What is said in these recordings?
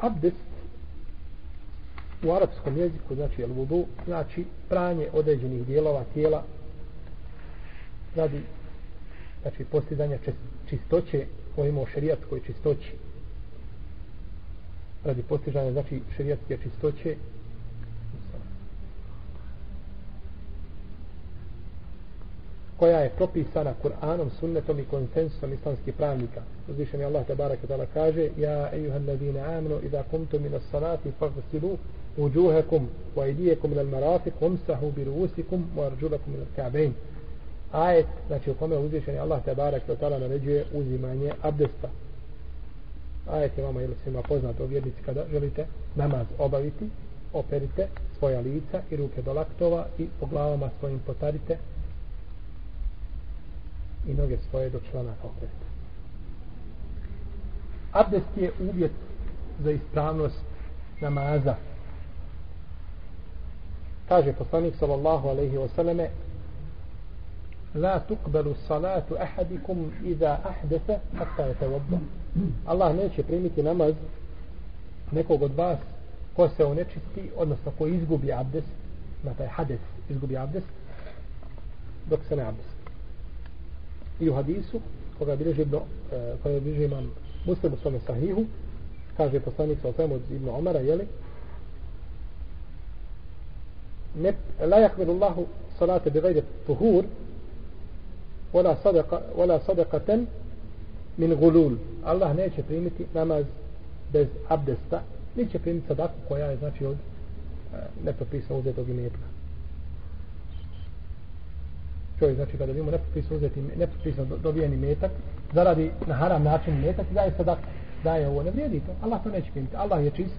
abdest u arapskom jeziku znači el vudu znači pranje određenih dijelova tijela radi znači postizanja čistoće pojmo o šerijatskoj čistoći. Radi postižanja znači šerijatske čistoće koja je propisana Kur'anom, sunnetom i konsensusom islamskih pravnika. Uzvišen je Allah tabaraka ta'ala kaže Ja ejuhan ladine aminu idha kumtu min as-salati fagsilu uđuhekum wa idijekum ilal marafik umsahu bi ruusikum wa arđulakum ilal ka'bein. Ajet, znači u kome uzvišen je Allah tabaraka ta'ala naređuje uzimanje abdesta. Ajet je vama ili svima poznato vjernici kada želite namaz obaviti, operite svoja lica i ruke do laktova i po glavama svojim potarite i noge svoje do člana okreta. Abdest je uvjet za ispravnost namaza. Kaže poslanik sallallahu alaihi wa sallame La tukbalu salatu ahadikum iza ahdese hatta je tevodba. Allah neće primiti namaz nekog od vas ko se onečisti, odnosno ko izgubi abdest, na taj hades izgubi abdest, dok se ne abdest i u hadisu koga bilježi ibn, e, koga bilježi imam muslim u svome sahihu kaže poslanik sa osvijem od ibn Omara jeli ne, la jahvedu Allahu salate bi gajde tuhur wala sadaka wala sadakaten min gulul. Allah neće primiti namaz bez abdesta neće primiti sadaku koja je znači od e, nepropisno uzetog imetka čovjek znači kada bi mu nepropisno uzeti nepropisno dobijeni metak zaradi na haram način metak i daje sadak daje ovo ne vrijedi to. Allah to neće primiti. Allah je čist.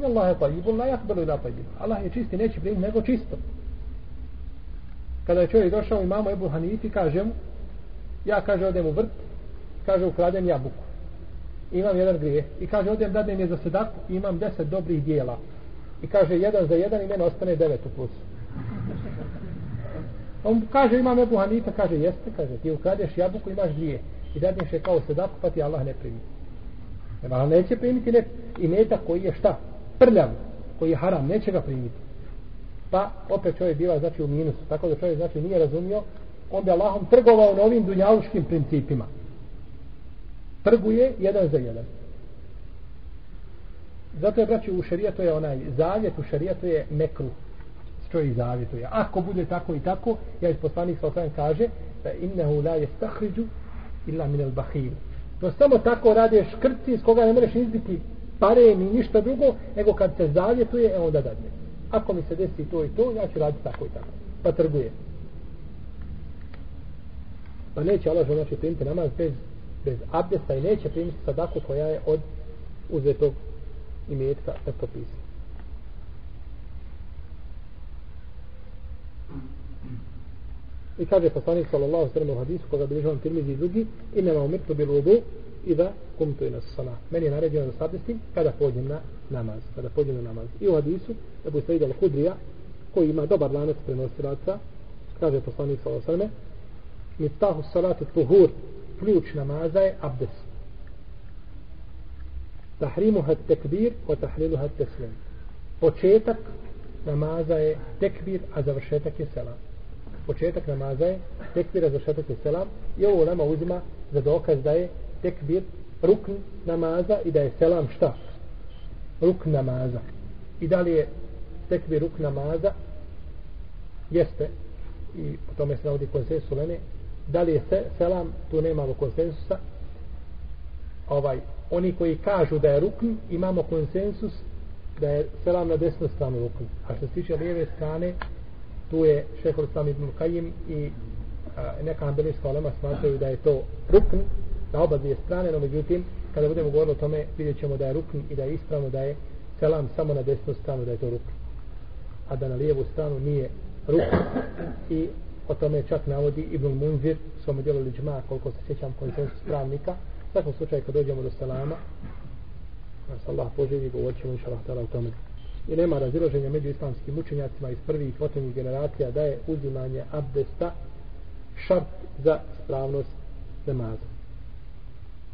I Allah je tajibun la yakbalu ila tajibun Allah je čist i neće primiti nego čisto. Kada je čovjek došao imamo Ebu Hanifi kaže mu ja kaže odem u vrt kaže ukradem jabuku. Imam jedan grijeh. i kaže odem dadem je za sadaku imam deset dobrih dijela. I kaže jedan za jedan i mene ostane devet u plusu. On kaže, ima Ebu Hanifa, kaže, jeste, kaže, ti ukradeš jabuku, imaš dvije. I dadneš je kao sedaku, pa ti Allah ne primi. Jer Allah neće primiti ne, i meta koji je šta? Prljav, koji je haram, neće ga primiti. Pa, opet čovjek bila, znači, u minusu. Tako da čovjek, znači, nije razumio, on bi Allahom trgovao na ovim dunjaluškim principima. Trguje jedan za jedan. Zato je, braći, u šarijetu je onaj zavjet, u šarijetu je mekruh čovjek zavjetuje. Ako bude tako i tako, ja iz poslanik sa kaže da innehu la je stahriđu illa min el bahir. To samo tako rade škrci iz koga ne možeš izbiti pare ni ništa drugo, nego kad se zavjetuje, e onda dadne. Ako mi se desi to i to, ja ću raditi tako i tako. Pa trguje. Pa neće Allah znači primiti namaz bez, bez abdesta i neće primiti sadaku koja je od uzetog imetka na propisu. I kaže poslanik sallallahu sallam u hadisu koga bilježi on tirmizi i drugi i nema umirtu bil vudu i da kumtu ila sala. Meni je naređeno da sabestim kada pođem na namaz. Kada pođem na namaz. I u hadisu da bi al-Hudrija koji ima dobar lanac prenosilaca kaže poslanik sallallahu sallam mitahu salatu tuhur ključ namaza je abdest. Tahrimuha tekbir o tahliluha teslim. Početak namaza je tekbir, a završetak je selam početak namaza je tekbir za šetak selam i ovo nama uzima za dokaz da je tekbir rukn namaza i da je selam šta? Rukn namaza. I da li je tekbir rukn namaza? Jeste. I po tome se navodi konsensus Lene. Da li je se, selam? Tu nemamo konsensusa. Ovaj, oni koji kažu da je rukn, imamo konsensus da je selam na desnu stranu rukn. A što se tiče lijeve strane, tu je šehol sam ibn Kajim i a, neka ambelijska olema smatraju da je to rukn na oba dvije strane, no međutim kada budemo govorili o tome vidjet ćemo da je rukn i da je ispravno da je selam samo na desnu stranu da je to rukn. A da na lijevu stranu nije rukn. I o tome čak navodi Ibn Munzir svome djelu liđma koliko se sjećam konsensus pravnika. U svakom slučaju kad dođemo do selama nas Allah poživi govorit ćemo inša Allah o tome i nema razilaženja među islamskim učenjacima iz prvih i posljednjih generacija da je uzimanje abdesta šart za spravnost namaza.